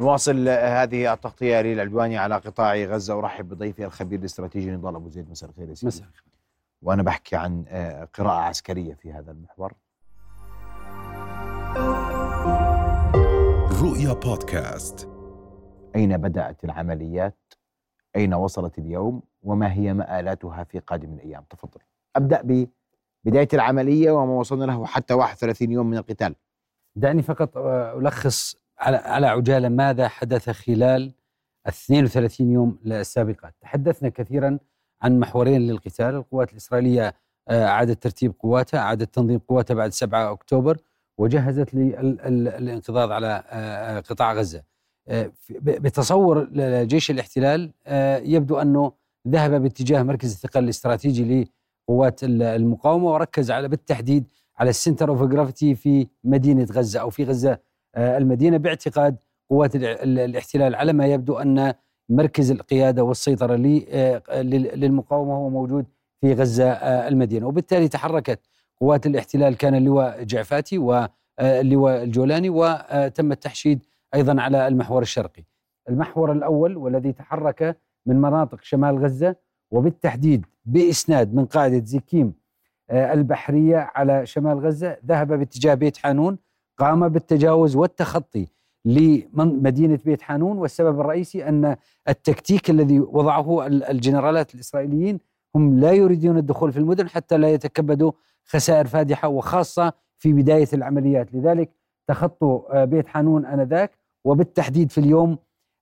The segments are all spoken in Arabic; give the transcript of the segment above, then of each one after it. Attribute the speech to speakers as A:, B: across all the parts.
A: نواصل هذه التغطية للعدواني على قطاع غزة. أرحب بضيفي الخبير الاستراتيجي نضال أبو زيد. مساء الخير يا سيدي.
B: مساء
A: وأنا بحكي عن آه، قراءة عسكرية في هذا المحور.
C: رؤيا بودكاست.
A: أين بدأت العمليات؟ أين وصلت اليوم؟ وما هي مآلاتها في قادم الأيام؟ تفضل. أبدأ ببداية العملية وما وصلنا له حتى 31 يوم من القتال.
B: دعني فقط آه، ألخص على على عجالة ماذا حدث خلال ال 32 يوم السابقة؟ تحدثنا كثيرا عن محورين للقتال. القوات الإسرائيلية آه، أعادت ترتيب قواتها أعادت تنظيم قواتها بعد 7 أكتوبر وجهزت للانقضاض على آه، قطاع غزة. بتصور جيش الاحتلال يبدو أنه ذهب باتجاه مركز الثقل الاستراتيجي لقوات المقاومة وركز على بالتحديد على ال center of gravity في مدينة غزة أو في غزة آه، المدينة باعتقاد قوات الاحتلال على ما يبدو أن مركز القيادة والسيطرة آه، للمقاومة هو موجود في غزة آه، المدينة. وبالتالي تحركت قوات الاحتلال. كان اللواء جفعاتي واللواء الجولاني وتم التحشيد أيضا على المحور الشرقي. المحور الأول والذي تحرك من مناطق شمال غزة وبالتحديد بإسناد من قاعدة زكيم البحرية على شمال غزة ذهب باتجاه بيت حانون قام بالتجاوز والتخطي لمدينة بيت حانون والسبب الرئيسي أن التكتيك الذي وضعه الجنرالات الإسرائيليين هم لا يريدون الدخول في المدن حتى لا يتكبدوا خسائر فادحة وخاصة في بداية العمليات. لذلك تخطوا آه، بيت حانون آنذاك وبالتحديد في اليوم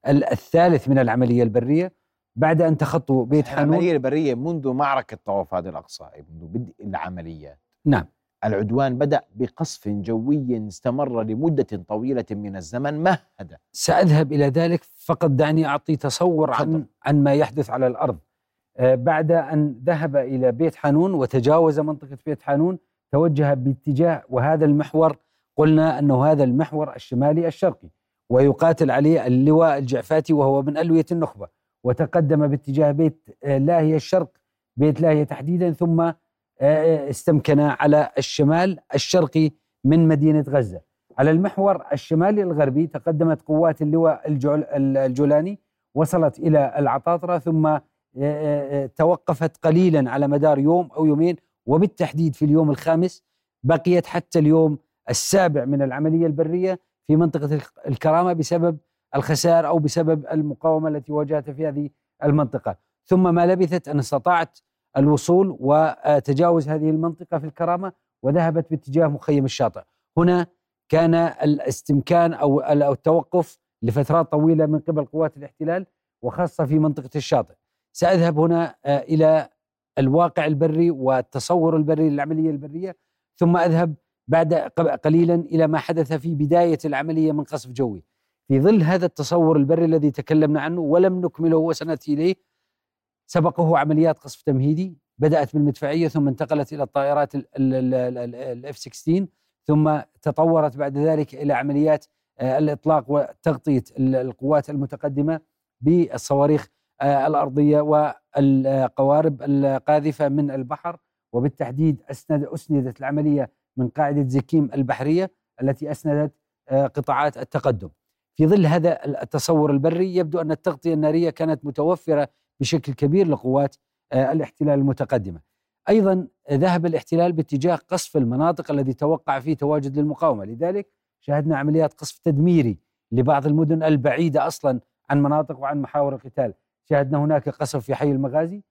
B: الثالث من العملية البرية. بعد أن تخطوا بيت حانون
A: العملية البرية منذ معركة طوفان الأقصى منذ بدء العمليات.
B: نعم.
A: العدوان بدأ بقصف جوي استمر لمدة طويلة من الزمن مهد.
B: سأذهب إلى ذلك فقط دعني أعطي تصور عن, عن ما يحدث على الأرض. آه، بعد أن ذهب إلى بيت حانون وتجاوز منطقة بيت حانون توجه باتجاه وهذا المحور قلنا أنه هذا المحور الشمالي الشرقي ويقاتل عليه اللواء الجعفاتي وهو من ألوية النخبة وتقدم باتجاه بيت آه، لاهية الشرق بيت لاهية تحديدا ثم استمكن على الشمال الشرقي من مدينة غزة. على المحور الشمالي الغربي تقدمت قوات اللواء الجولاني وصلت إلى العطاطرة ثم آه، آه، توقفت قليلا على مدار يوم أو يومين وبالتحديد في اليوم الخامس بقيت حتى اليوم السابع من العملية البرية في منطقة الكرامة بسبب الخسائر أو بسبب المقاومة التي واجهتها في هذه المنطقة. ثم ما لبثت أن استطاعت الوصول وتجاوز هذه المنطقة في الكرامة وذهبت باتجاه مخيم الشاطئ. هنا كان الاستمكان أو التوقف لفترات طويلة من قبل قوات الاحتلال وخاصة في منطقة الشاطئ. سأذهب هنا آه، إلى الواقع البري والتصور البري للعملية البرية ثم أذهب بعد قليلا إلى ما حدث في بداية العملية من قصف جوي. في ظل هذا التصور البري الذي تكلمنا عنه ولم نكمله وسنأتي إليه سبقه عمليات قصف تمهيدي بدأت بالمدفعية ثم انتقلت إلى الطائرات ال F 16 ثم تطورت بعد ذلك إلى عمليات آه، الإطلاق وتغطية القوات المتقدمة بالصواريخ آه، الأرضية والقوارب القاذفة من البحر وبالتحديد أسند أسندت العملية من قاعدة زكيم البحرية التي أسندت آه، قطاعات التقدم. في ظل هذا التصور البري يبدو أن التغطية النارية كانت متوفرة بشكل كبير لقوات آه، الاحتلال المتقدمة. أيضا ذهب الاحتلال باتجاه قصف المناطق الذي توقع فيه تواجد للمقاومة، لذلك شاهدنا عمليات قصف تدميري لبعض المدن البعيدة أصلا عن مناطق وعن محاور القتال، شاهدنا هناك قصف في حي المغازي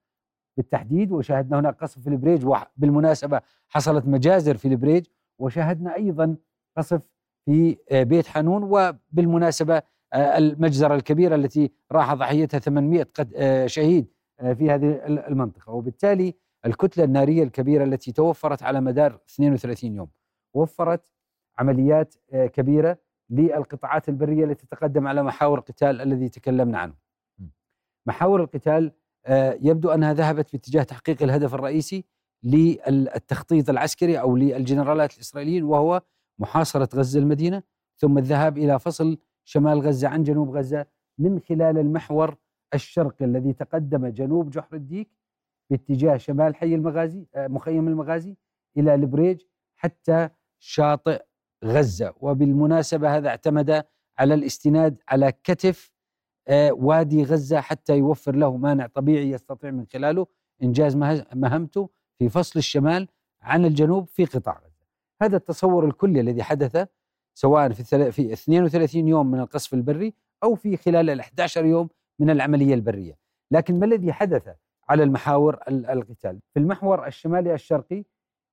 B: بالتحديد وشاهدنا هناك قصف في البريج وبالمناسبة حصلت مجازر في البريج. وشاهدنا أيضا قصف في آه، بيت حانون وبالمناسبة المجزرة الكبيرة التي راح ضحيتها 800 آه، شهيد آه، في هذه المنطقة. وبالتالي الكتلة النارية الكبيرة التي توفرت على مدار 32 يوم وفرت عمليات كبيرة للقطاعات البرية التي تتقدم على محاور القتال الذي تكلمنا عنه. محاور القتال يبدو أنها ذهبت في اتجاه تحقيق الهدف الرئيسي للتخطيط العسكري أو للجنرالات الإسرائيليين وهو محاصرة غزة المدينة ثم الذهاب إلى فصل شمال غزة عن جنوب غزة من خلال المحور الشرقي الذي تقدم جنوب جحر الديك باتجاه شمال حي المغازي آه، مخيم المغازي إلى البريج حتى شاطئ غزة. وبالمناسبة هذا اعتمد على الاستناد على كتف آه، وادي غزة حتى يوفر له مانع طبيعي يستطيع من خلاله إنجاز مهمته في فصل الشمال عن الجنوب في قطاع غزة. هذا التصور الكلي الذي حدث سواء في في 32 يوم من القصف البري أو في خلال ال 11 يوم من العملية البرية. لكن ما الذي حدث على المحاور القتال؟ في المحور الشمالي الشرقي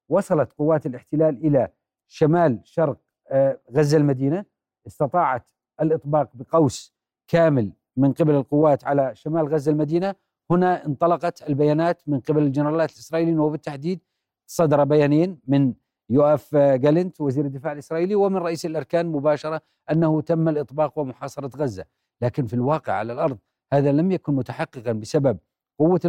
B: وصلت قوات الاحتلال إلى شمال شرق آه، غزة المدينة. استطاعت الإطباق بقوس كامل من قبل القوات على شمال غزة المدينة. هنا انطلقت البيانات من قبل الجنرالات الإسرائيليين وبالتحديد صدر بيانين من يوآف جالنت وزير الدفاع الإسرائيلي ومن رئيس الأركان مباشرة أنه تم الإطباق ومحاصرة غزة. لكن في الواقع على الأرض هذا لم يكن متحققا بسبب قوة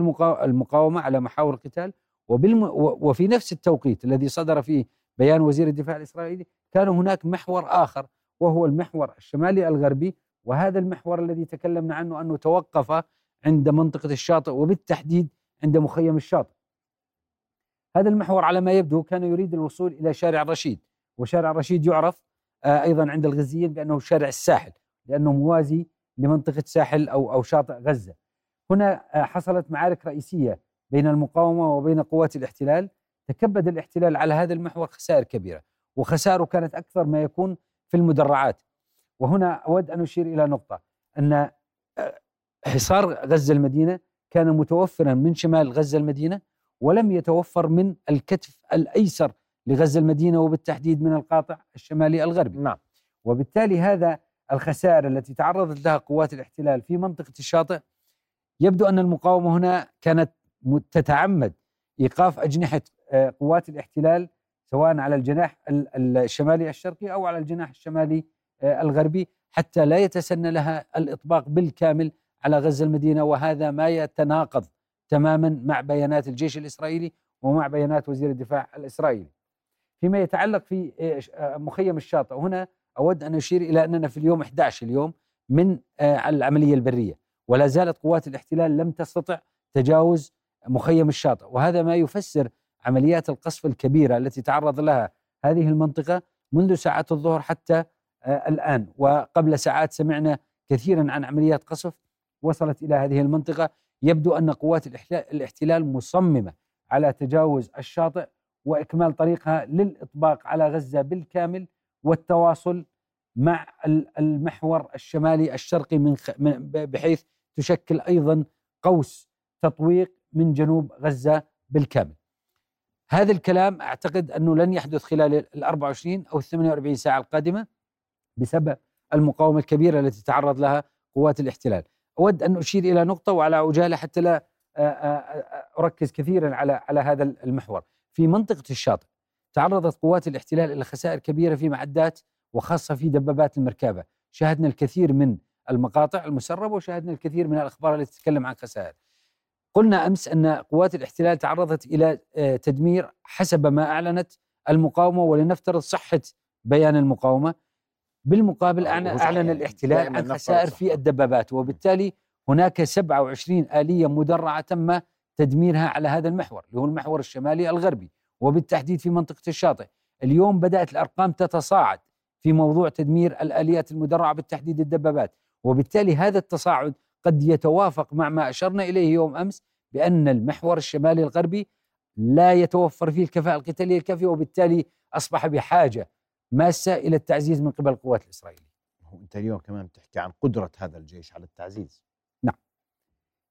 B: المقاومة على محاور القتال. وبالم وفي نفس التوقيت الذي صدر فيه بيان وزير الدفاع الإسرائيلي كان هناك محور آخر وهو المحور الشمالي الغربي. وهذا المحور الذي تكلمنا عنه أنه توقف عند منطقة الشاطئ وبالتحديد عند مخيم الشاطئ. هذا المحور على ما يبدو كان يريد الوصول إلى شارع الرشيد وشارع الرشيد يعرف آه، أيضا عند الغزيين بأنه شارع الساحل لأنه موازي لمنطقة ساحل أو أو شاطئ غزة. هنا آه، حصلت معارك رئيسية بين المقاومة وبين قوات الاحتلال. تكبد الاحتلال على هذا المحور خسائر كبيرة وخسائره كانت أكثر ما يكون في المدرعات. وهنا أود أن أشير إلى نقطة أن آه، حصار غزة المدينة كان متوفرا من شمال غزة المدينة ولم يتوفر من الكتف الأيسر لغزة المدينة وبالتحديد من القاطع الشمالي الغربي.
A: نعم.
B: وبالتالي هذا الخسائر التي تعرضت لها قوات الاحتلال في منطقة الشاطئ يبدو أن المقاومة هنا كانت تتعمد. إيقاف أجنحة آه، قوات الاحتلال سواء على الجناح الشمالي الشرقي أو على الجناح الشمالي آه، الغربي حتى لا يتسنى لها الإطباق بالكامل على غزة المدينة. وهذا ما يتناقض تماما مع بيانات الجيش الإسرائيلي ومع بيانات وزير الدفاع الإسرائيلي. فيما يتعلق في آه، مخيم الشاطئ هنا أود أن أشير إلى أننا في اليوم 11 اليوم من العملية البرية. ولا زالت قوات الاحتلال لم تستطع تجاوز مخيم الشاطئ. وهذا ما يفسر عمليات القصف الكبيرة التي تعرض لها هذه المنطقة منذ ساعات الظهر حتى آه، الآن. وقبل ساعات سمعنا كثيرا عن عمليات قصف وصلت إلى هذه المنطقة. يبدو أن قوات الاحتلال مصممة على تجاوز الشاطئ وإكمال طريقها للإطباق على غزة بالكامل والتواصل مع المحور الشمالي الشرقي من بحيث تشكل أيضا قوس تطويق من جنوب غزة بالكامل. هذا الكلام أعتقد أنه لن يحدث خلال ال 24 أو ال 48 ساعة القادمة بسبب المقاومة الكبيرة التي تعرض لها قوات الاحتلال. أود أن أشير إلى نقطة وعلى عجالة حتى لا أركز كثيرا على على هذا المحور. في منطقة الشاطئ تعرضت قوات الاحتلال إلى خسائر كبيرة في معدات وخاصة في دبابات المركبة. شاهدنا الكثير من المقاطع المسربة وشاهدنا الكثير من الأخبار التي تتكلم عن خسائر. قلنا أمس أن قوات الاحتلال تعرضت إلى تدمير حسب ما أعلنت المقاومة ولنفترض صحة بيان المقاومة بالمقابل اعلن, أعلن الاحتلال عن خسائر في الدبابات وبالتالي هناك 27 آلية مدرعة تم تدميرها على هذا المحور اللي هو المحور الشمالي الغربي وبالتحديد في منطقة الشاطئ. اليوم بدأت الأرقام تتصاعد في موضوع تدمير الآليات المدرعة بالتحديد الدبابات وبالتالي هذا التصاعد قد يتوافق مع ما أشرنا إليه يوم أمس بأن المحور الشمالي الغربي لا يتوفر فيه الكفاءة القتالية الكافية وبالتالي أصبح بحاجة ماسة إلى التعزيز من قبل القوات الإسرائيلية؟
A: هو أنت اليوم كمان بتحكي عن قدرة هذا الجيش على التعزيز.
B: نعم.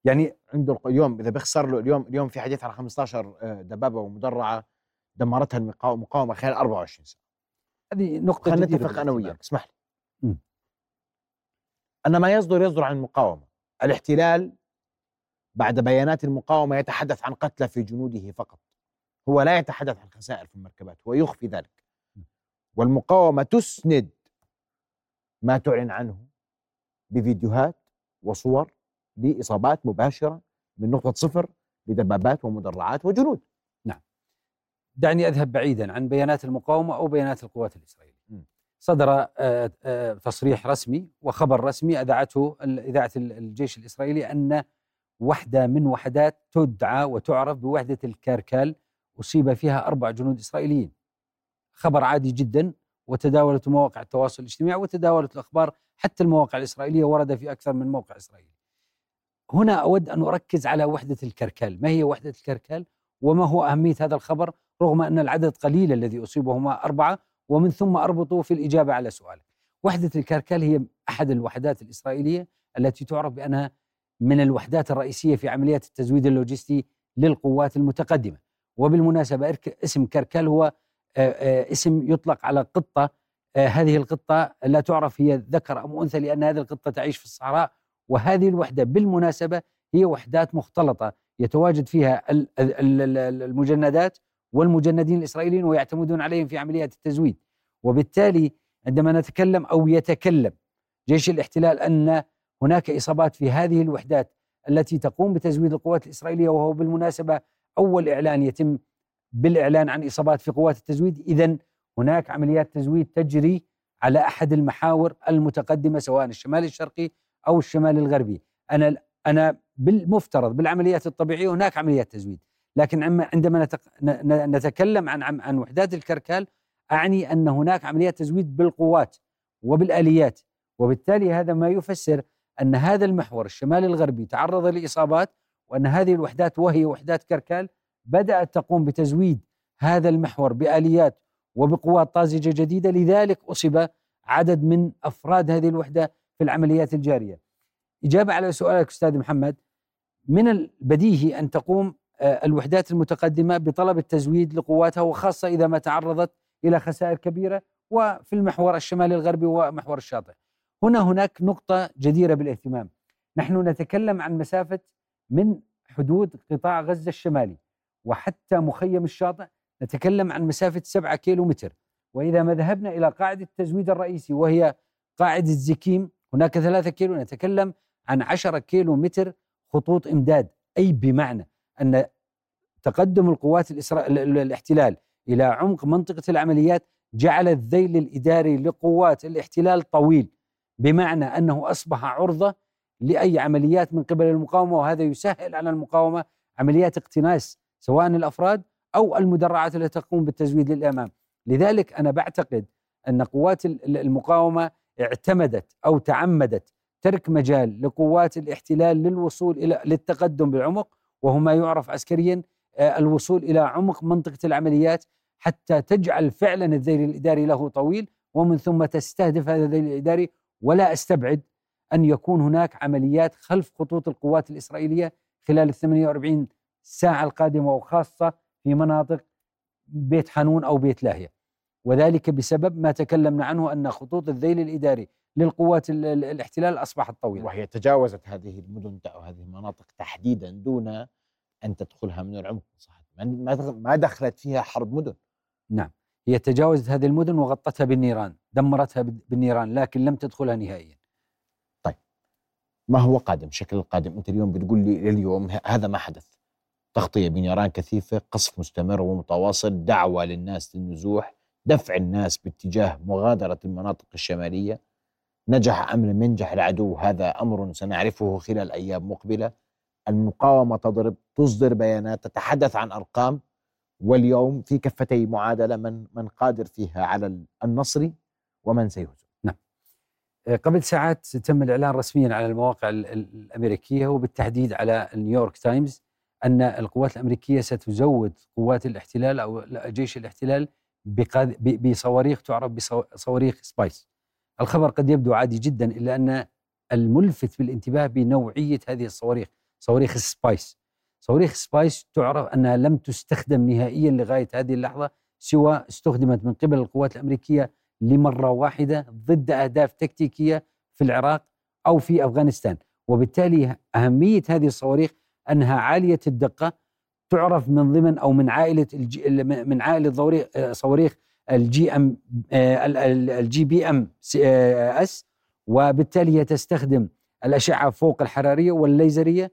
B: يعني
A: عنده اليوم إذا بيخسر له اليوم اليوم في حديث عن 15 آه، دبابة ومدرعة دمرتها المقاومة خلال 24 ساعة.
B: هذه نقطة
A: خلينا نتفق أنا وياك اسمح لي. أن ما يصدر يصدر عن المقاومة. الاحتلال بعد بيانات المقاومة يتحدث عن قتلى في جنوده فقط. هو لا يتحدث عن خسائر في المركبات هو يخفي ذلك. والمقاومة تسند ما تعلن عنه بفيديوهات وصور لإصابات مباشرة من نقطة صفر بدبابات ومدرعات وجنود.
B: نعم. دعني أذهب بعيدا عن بيانات المقاومة أو بيانات القوات الإسرائيلية. صدر آه، آه، تصريح رسمي وخبر رسمي أذاعته إذاعة الجيش الإسرائيلي أن وحدة من وحدات تدعى وتعرف بوحدة الكاركال أصيب فيها أربع جنود إسرائيليين. خبر عادي جدا وتداولت مواقع التواصل الاجتماعي وتداولت الأخبار حتى المواقع الإسرائيلية ورد في أكثر من موقع إسرائيلي. هنا أود أن أركز على وحدة الكركال، ما هي وحدة الكركال؟ وما هو أهمية هذا الخبر رغم أن العدد قليل الذي أصيبهما أربعة ومن ثم اربطوا في الإجابة على سؤالك. وحدة الكركال هي أحد الوحدات الإسرائيلية التي تعرف بأنها من الوحدات الرئيسية في عمليات التزويد اللوجستي للقوات المتقدمة. وبالمناسبة اسم كركال هو اسم يطلق على قطة هذه القطة لا تعرف هي ذكر أم أنثى لأن هذه القطة تعيش في الصحراء وهذه الوحدة بالمناسبة هي وحدات مختلطة يتواجد فيها المجندات والمجندين الإسرائيليين ويعتمدون عليهم في عمليات التزويد. وبالتالي عندما نتكلم أو يتكلم جيش الاحتلال أن هناك إصابات في هذه الوحدات التي تقوم بتزويد القوات الإسرائيلية وهو بالمناسبة أول إعلان يتم بالإعلان عن إصابات في قوات التزويد. اذا هناك عمليات تزويد تجري على أحد المحاور المتقدمة سواء الشمال الشرقي أو الشمال الغربي. أنا أنا بالمفترض بالعمليات الطبيعية هناك عمليات تزويد. لكن عندما نتكلم عن عن وحدات الكركال أعني أن هناك عمليات تزويد بالقوات وبالآليات. وبالتالي هذا ما يفسر أن هذا المحور الشمالي الغربي تعرض لإصابات وأن هذه الوحدات وهي وحدات كركال بدأت تقوم بتزويد هذا المحور بآليات وبقوات طازجة جديدة لذلك أصيب عدد من أفراد هذه الوحدة في العمليات الجارية. إجابة على سؤالك أستاذ محمد من البديهي أن تقوم آه، الوحدات المتقدمة بطلب التزويد لقواتها وخاصة إذا ما تعرضت إلى خسائر كبيرة وفي المحور الشمالي الغربي ومحور الشاطئ. هنا هناك نقطة جديرة بالاهتمام. نحن نتكلم عن مسافة من حدود قطاع غزة الشمالي وحتى مخيم الشاطئ نتكلم عن مسافة 7 كيلو متر وإذا ما ذهبنا إلى قاعدة التزويد الرئيسي وهي قاعدة زكيم هناك 3 كيلو نتكلم عن 10 كيلو متر خطوط إمداد. أي بمعنى؟ أن تقدم القوات الإسرا... الاحتلال إلى عمق منطقة العمليات جعل الذيل الإداري لقوات الاحتلال طويل. بمعنى أنه أصبح عرضة لأي عمليات من قبل المقاومة وهذا يسهل على المقاومة عمليات اقتناص سواء الأفراد أو المدرعات التي تقوم بالتزويد للإمام. لذلك أنا بعتقد أن قوات المقاومة اعتمدت أو تعمدت ترك مجال لقوات الاحتلال للوصول إلى للتقدم بالعمق وهو ما يعرف عسكريا آه، الوصول إلى عمق منطقة العمليات حتى تجعل فعلا الذيل الإداري له طويل ومن ثم تستهدف هذا الذيل الإداري. ولا أستبعد أن يكون هناك عمليات خلف خطوط القوات الإسرائيلية خلال ال 48 الساعة القادمة وخاصة في مناطق بيت حنون أو بيت لاهية. وذلك بسبب ما تكلمنا عنه أن خطوط الذيل الإداري للقوات الاحتلال أصبحت طويلة.
A: وهي تجاوزت هذه المدن أو هذه المناطق تحديدا دون أن تدخلها من العمق صح؟ ما دخلت فيها حرب مدن.
B: نعم. هي تجاوزت هذه المدن وغطتها بالنيران دمرتها بالنيران لكن لم تدخلها نهائيا.
A: طيب. ما هو قادم؟ شكل القادم؟ أنت اليوم بتقول لي اليوم هذا ما حدث. تغطية بنيران كثيفة قصف مستمر ومتواصل دعوة للناس للنزوح دفع الناس باتجاه مغادرة المناطق الشمالية. نجح أم لم ينجح العدو هذا أمر سنعرفه خلال أيام مقبلة. المقاومة تضرب تصدر بيانات تتحدث عن أرقام. واليوم في كفتي معادلة من من قادر فيها على النصر ومن سيهزم.
B: نعم. آه، قبل ساعات تم الإعلان رسميا على المواقع الأمريكية وبالتحديد على نيويورك تايمز. أن القوات الأمريكية ستزود قوات الاحتلال أو جيش الاحتلال بصواريخ تعرف بصواريخ سبايس. الخبر قد يبدو عادي جدا إلا أن الملفت بالانتباه بنوعية هذه الصواريخ، صواريخ سبايس. صواريخ سبايس تعرف أنها لم تستخدم نهائيا لغاية هذه اللحظة سوى استخدمت من قبل القوات الأمريكية لمرة واحدة ضد أهداف تكتيكية في العراق أو في أفغانستان، وبالتالي أهمية هذه الصواريخ أنها عالية الدقة تعرف من ضمن أو من عائلة من عائلة صواريخ ال GM ال GBMS وبالتالي هي تستخدم الأشعة فوق الحرارية والليزرية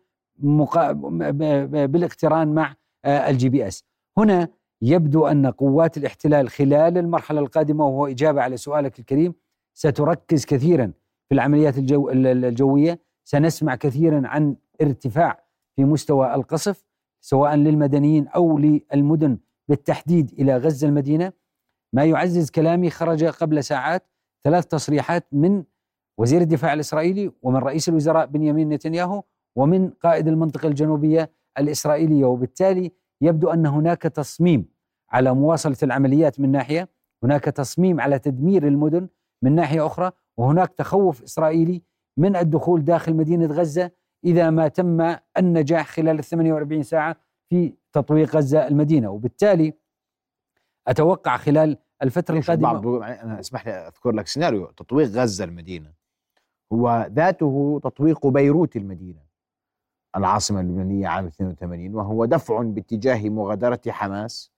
B: بالاقتران مع ال GPS هنا يبدو أن قوات الاحتلال خلال المرحلة القادمة وهو إجابة على سؤالك الكريم ستركز كثيرا في العمليات الجو الجوية. سنسمع كثيرا عن ارتفاع في مستوى القصف سواء للمدنيين أو للمدن بالتحديد إلى غزة المدينة. ما يعزز كلامي خرج قبل ساعات ثلاث تصريحات من وزير الدفاع الإسرائيلي ومن رئيس الوزراء بنيامين نتنياهو ومن قائد المنطقة الجنوبية الإسرائيلية. وبالتالي يبدو أن هناك تصميم على مواصلة العمليات من ناحية، هناك تصميم على تدمير المدن من ناحية أخرى، وهناك تخوف إسرائيلي من الدخول داخل مدينة غزة. إذا ما تم النجاح خلال ال 48 ساعة في تطويق غزة المدينة، وبالتالي أتوقع خلال الفترة القادمة
A: أنا أسمح لي أذكر لك سيناريو. تطويق غزة المدينة هو ذاته تطويق بيروت المدينة العاصمة اللبنانية عام 82 وهو دفع باتجاه مغادرة حماس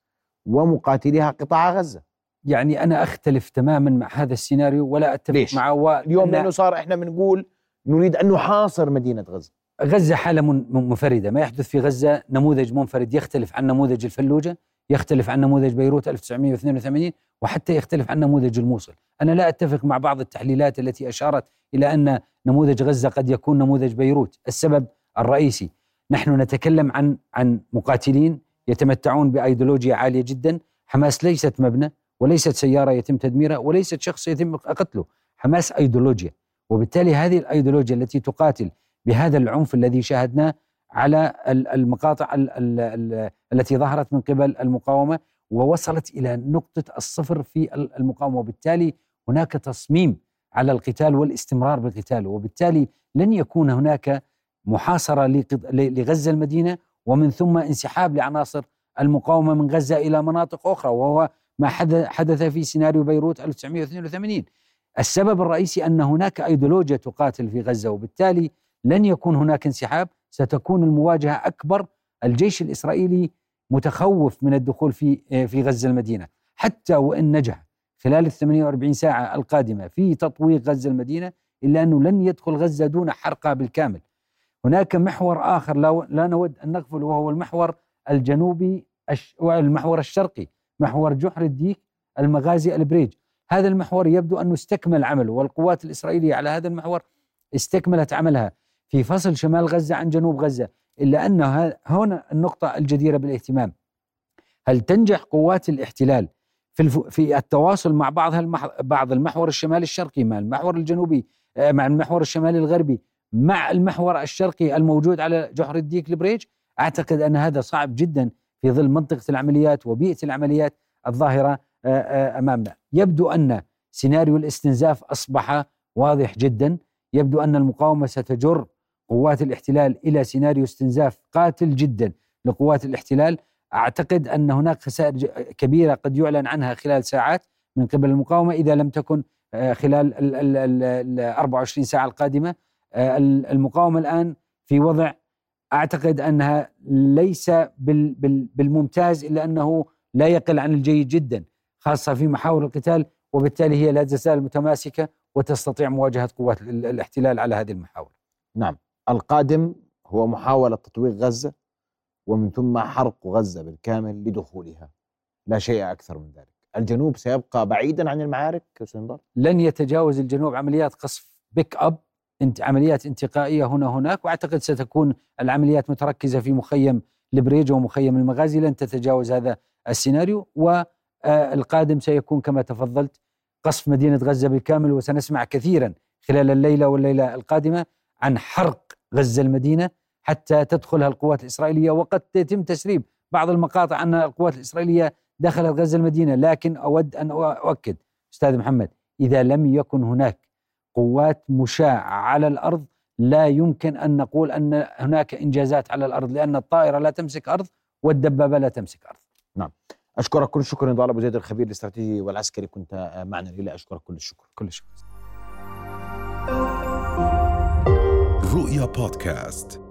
A: ومقاتليها قطاع غزة.
B: يعني أنا أختلف تماما مع هذا السيناريو ولا أتفق
A: ليش؟
B: معه.
A: اليوم لأنه صار إحنا بنقول نريد أن نحاصر مدينة غزة.
B: غزة حالة منفردة. ما يحدث في غزة نموذج منفرد يختلف عن نموذج الفلوجة يختلف عن نموذج بيروت 1982 وحتى يختلف عن نموذج الموصل. أنا لا أتفق مع بعض التحليلات التي أشارت إلى أن نموذج غزة قد يكون نموذج بيروت. السبب الرئيسي. نحن نتكلم عن عن مقاتلين يتمتعون بأيديولوجيا عالية جدا. حماس ليست مبنى وليست سيارة يتم تدميرها وليست شخص يتم قتله. حماس أيديولوجيا. وبالتالي هذه الأيديولوجيا التي تقاتل بهذا العنف الذي شاهدناه على المقاطع التي ظهرت من قبل المقاومة ووصلت إلى نقطة الصفر في المقاومة. وبالتالي هناك تصميم على القتال والاستمرار بالقتال. وبالتالي لن يكون هناك محاصرة لغزة المدينة ومن ثم انسحاب لعناصر المقاومة من غزة إلى مناطق أخرى. وهو ما حدث في سيناريو بيروت 1982 السبب الرئيسي أن هناك ايديولوجيا تقاتل في غزة وبالتالي لن يكون هناك انسحاب. ستكون المواجهة أكبر. الجيش الإسرائيلي متخوف من الدخول في في غزة المدينة. حتى وإن نجح خلال ال 48 ساعة القادمة في تطويق غزة المدينة إلا أنه لن يدخل غزة دون حرقها بالكامل. هناك محور آخر لا, لا نود أن نغفل وهو المحور الجنوبي المحور الشرقي محور جحر الديك المغازي البريج. هذا المحور يبدو انه استكمل عمله والقوات الإسرائيلية على هذا المحور استكملت عملها في فصل شمال غزة عن جنوب غزة إلا أن هنا النقطة الجديرة بالاهتمام. هل تنجح قوات الاحتلال في في التواصل مع بعض بعض المحور الشمالي الشرقي مع المحور الجنوبي آه، مع المحور الشمالي الغربي مع المحور الشرقي الموجود على جحر الديك البريج؟ أعتقد أن هذا صعب جدا في ظل منطقة العمليات وبيئة العمليات الظاهرة أمامنا. يبدو أن سيناريو الاستنزاف أصبح واضح جدا. يبدو أن المقاومة ستجر. قوات الاحتلال إلى سيناريو استنزاف قاتل جدا لقوات الاحتلال. أعتقد أن هناك خسائر كبيرة قد يعلن عنها خلال ساعات من قبل المقاومة إذا لم تكن آه، خلال ال 24 ساعة القادمة. آه، المقاومة الآن في وضع أعتقد أنها ليس بالممتاز إلا أنه لا يقل عن الجيد جدا. خاصة في محاور القتال وبالتالي هي لا تزال متماسكة وتستطيع مواجهة قوات الاحتلال على هذه المحاور.
A: نعم القادم هو محاولة تطويق غزة ومن ثم حرق غزة بالكامل لدخولها لا شيء أكثر من ذلك. الجنوب سيبقى بعيدا عن المعارك سندر؟
B: لن يتجاوز الجنوب عمليات قصف بيك انت عمليات انتقائية هنا هناك وأعتقد ستكون العمليات متركزة في مخيم البريج ومخيم المغازي لن تتجاوز هذا السيناريو والقادم سيكون كما تفضلت قصف مدينة غزة بالكامل وسنسمع كثيرا خلال الليلة والليلة القادمة عن حرق غزة المدينة حتى تدخلها القوات الإسرائيلية وقد يتم تسريب بعض المقاطع أن القوات الإسرائيلية دخلت غزة المدينة لكن أود أن أؤكد أستاذ محمد إذا لم يكن هناك قوات مشاة على الأرض لا يمكن أن نقول أن هناك إنجازات على الأرض لأن الطائرة لا تمسك أرض والدبابة لا تمسك أرض.
A: نعم. أشكرك كل الشكر نضال ابو زيد الخبير الاستراتيجي والعسكري كنت معنا الليلة أشكرك كل الشكر.
B: كل الشكر.
C: رؤيا بودكاست